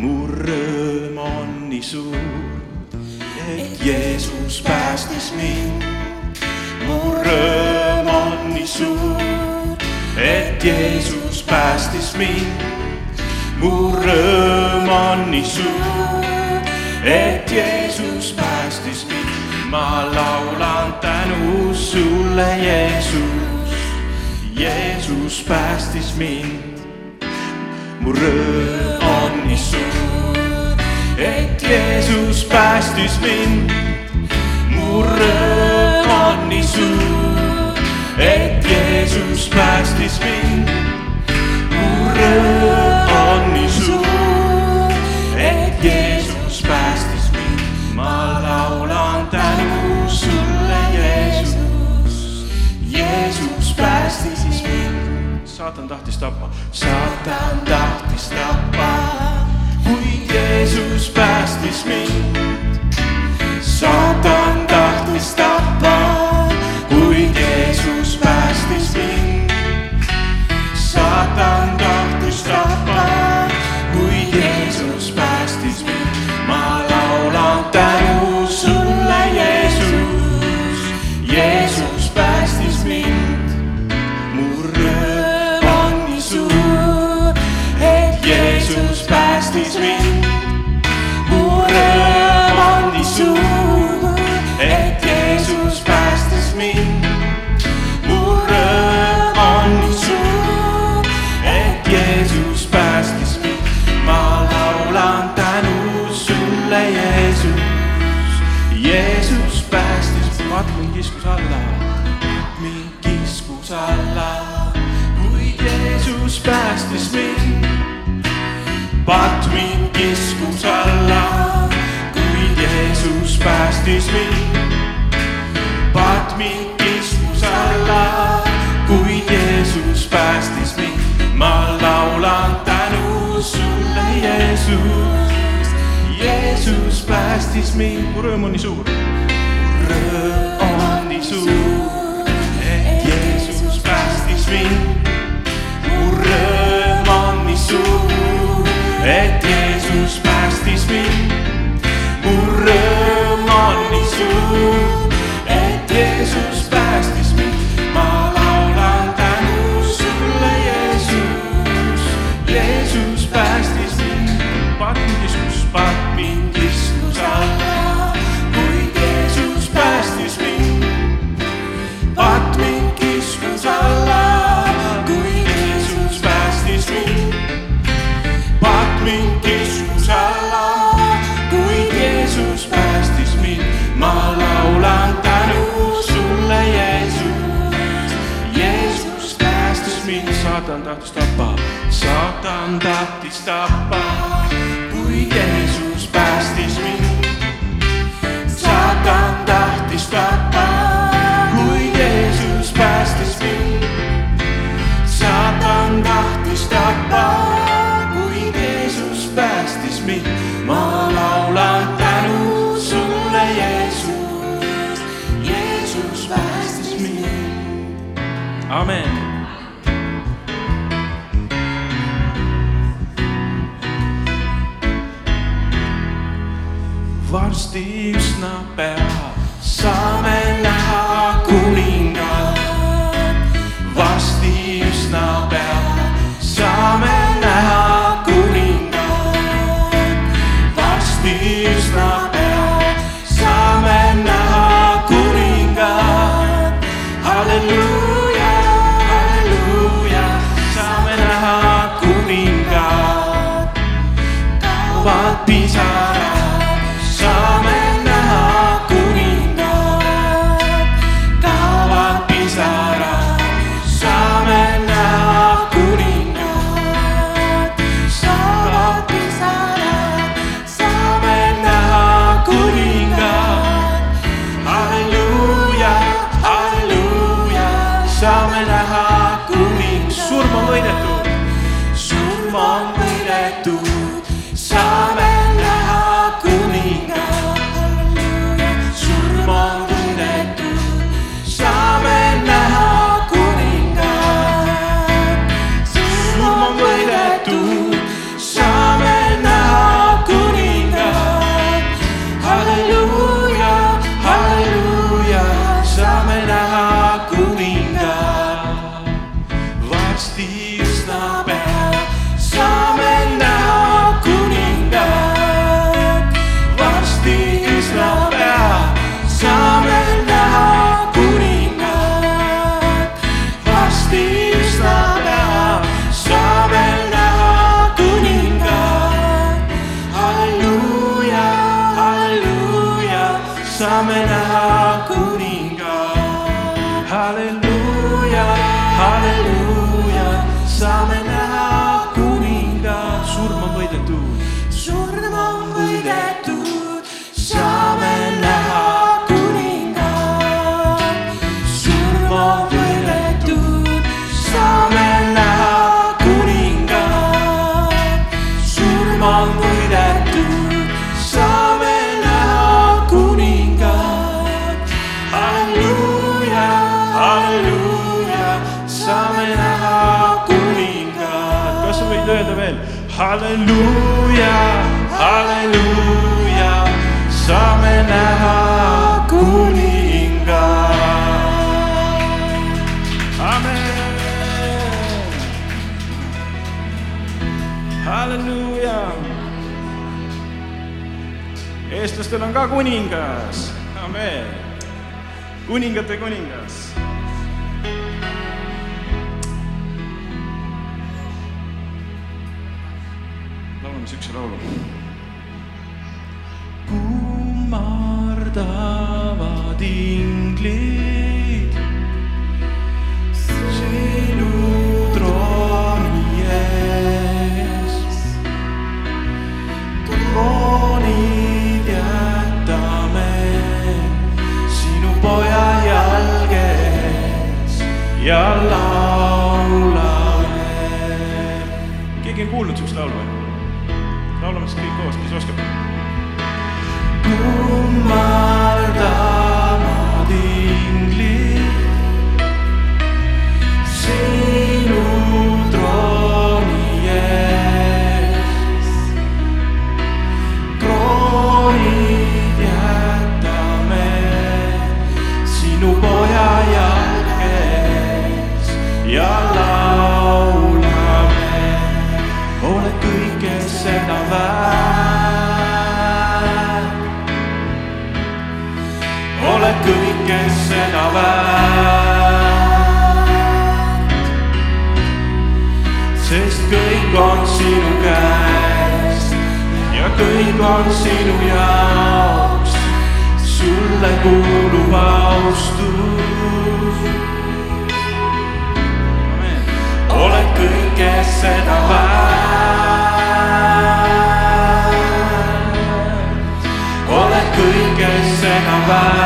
mu rõõm on nii suur, et Jeesus päästis mind. mu rõõm on nii suur, et Jeesus päästis mind. mu rõõm on nii suur, et Jeesus päästis mind. ma laulan tänu sulle, Jeesus. Jeesus päästis mind. Mu rõõm on nii suur, et Jeesus päästis mind. mu rõõm on nii suur, et Jeesus päästis mind. mu rõõm saatan tahtis tappa, saatan tahtis tappa, kuid Jeesus päästis mind. Päästis mind. Patmin kiskus alla, kuid Jeesus päästis mind. ma laulan tänu sulle, Jeesus. Jeesus päästis mind, mu rõõm on nii suur. rõõm on nii suur, et Jeesus päästis mind. mu rõõm on nii suur, et Jeesus päästis mind. Mu rõõm on tahtis tappa, kuid Jeesus päästis mind. saatan tahtis tappa, kuid Jeesus päästis mind. saatan tahtis tappa, kuid Jeesus päästis mind. ma laulan tänu sulle, Jeesus. Jeesus päästis mind. amen. Varsti üsna pea saame näha kuningat. varsti üsna pea saame näha kuningat. varsti üsna pea saame näha kuningat. halleluuja, halleluuja, saame näha kuningat. kaovad pisarad, näha kuning, surm on võidetud, surm Christ the võid öelda veel? halleluuja, halleluuja, saame näha kuningat. amen. halleluuja. eestlastel on ka kuningas, amen kuningate kuningas. Laulame siukse laulu. kummardavad inglid sinu trooni ees. troonid jätame sinu poja jalges ja laulame. keegi on kuulnud siukest laulu või? Laulame siis kõik koos, kes oskab. kummardavad sest kõik on sinu käes ja kõik on sinu jaoks. sulle kuulub austus. oled kõike seda väärt. oled kõike seda väärt.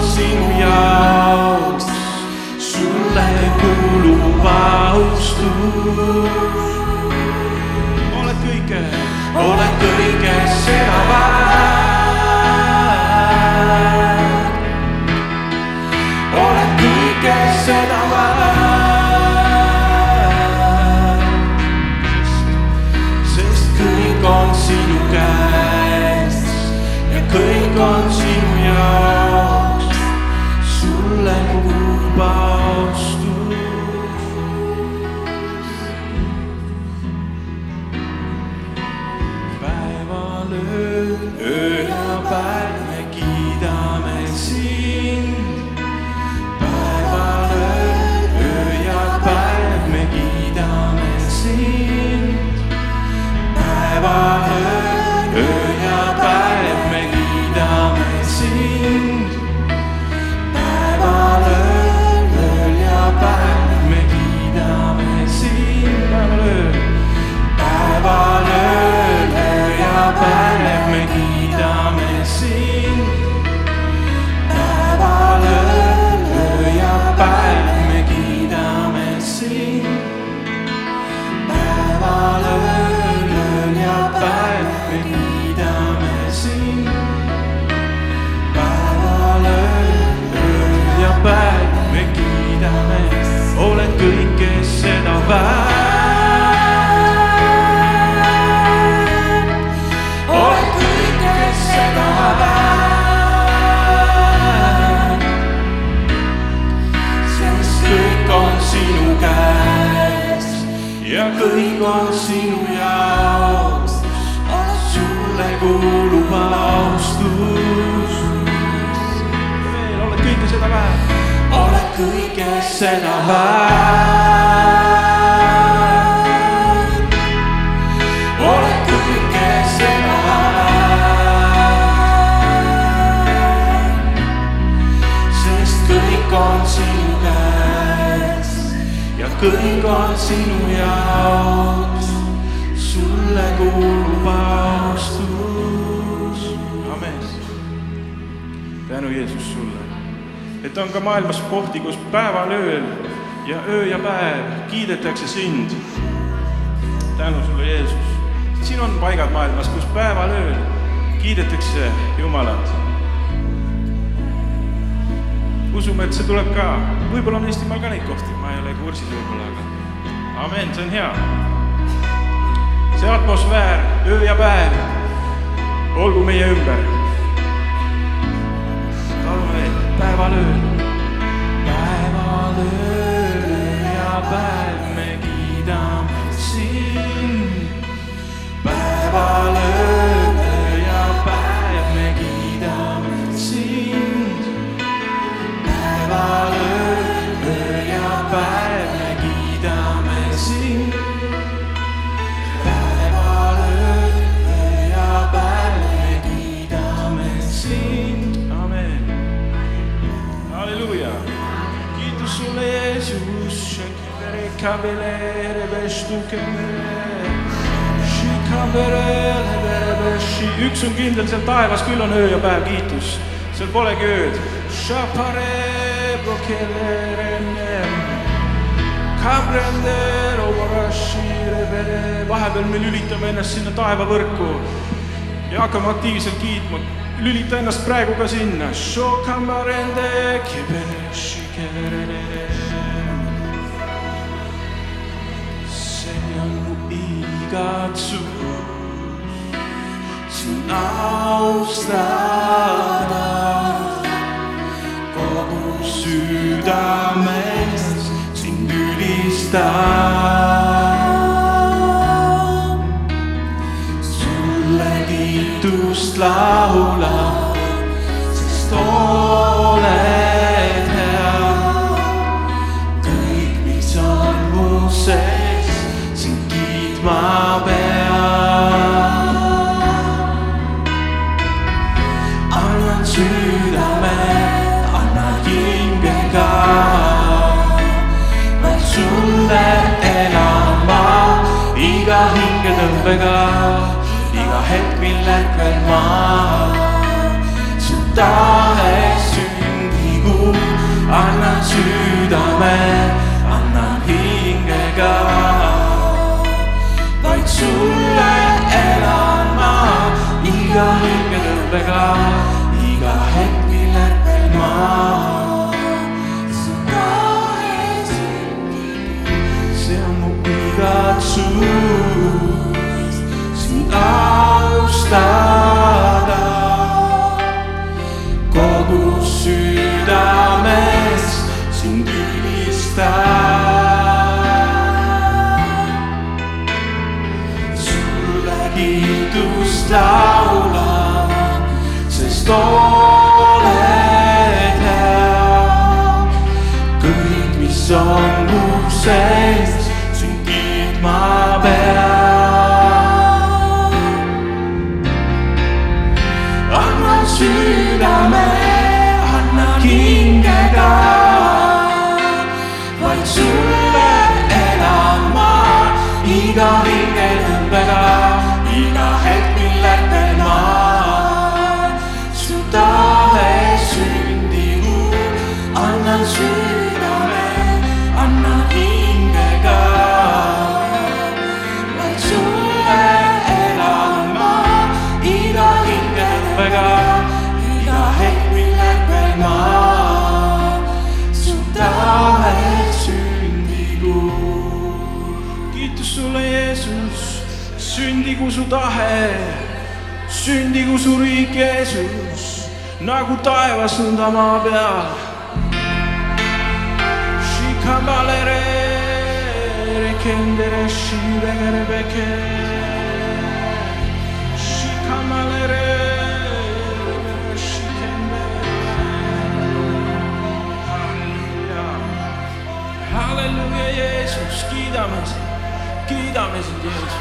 sinu jaoks. sulle kuulub austus. oled kõige, oled kõige seda väärt. oled kõige seda väärt. sest kõik on sinu käes ja kõik on sinu jaoks. 나와 되는 seda väärt. oled kõike seda väärt. sest kõik on sinu käes ja kõik on sinu jaoks. sulle kuulub austus. amen. tänu Jeesus sulle, et on ka maailmas kohti, kus päeval, ööl ja öö ja päev kiidetakse sind. tänu sulle, Jeesus. siin on paigad maailmas, kus päeval, ööl kiidetakse Jumalat usume, et see tuleb ka, võib-olla on Eestimaal ka neid kohti, ma ei ole kursis võib-olla, aga amen, see on hea. see atmosfäär, öö ja päev, olgu meie ümber. Veel, üks on kindel, seal taevas küll on öö ja päev, kiitus, seal polegi ööd. vahepeal me lülitame ennast sinna taevavõrku ja hakkame aktiivselt kiitma. lülita ennast praegu ka sinna. Igatsus sind austada kogu südamest to Eagle Wing and Umbrella Jeesus, sündigu su tahe, sündigu su riik, Jeesus, nagu taevas, nõnda maa peal. Shikabalere, rekendere, shivegere, beke. Shikamalere. Hallelujah, Jesus, Hallelujah, Jesus, 第一大卫生间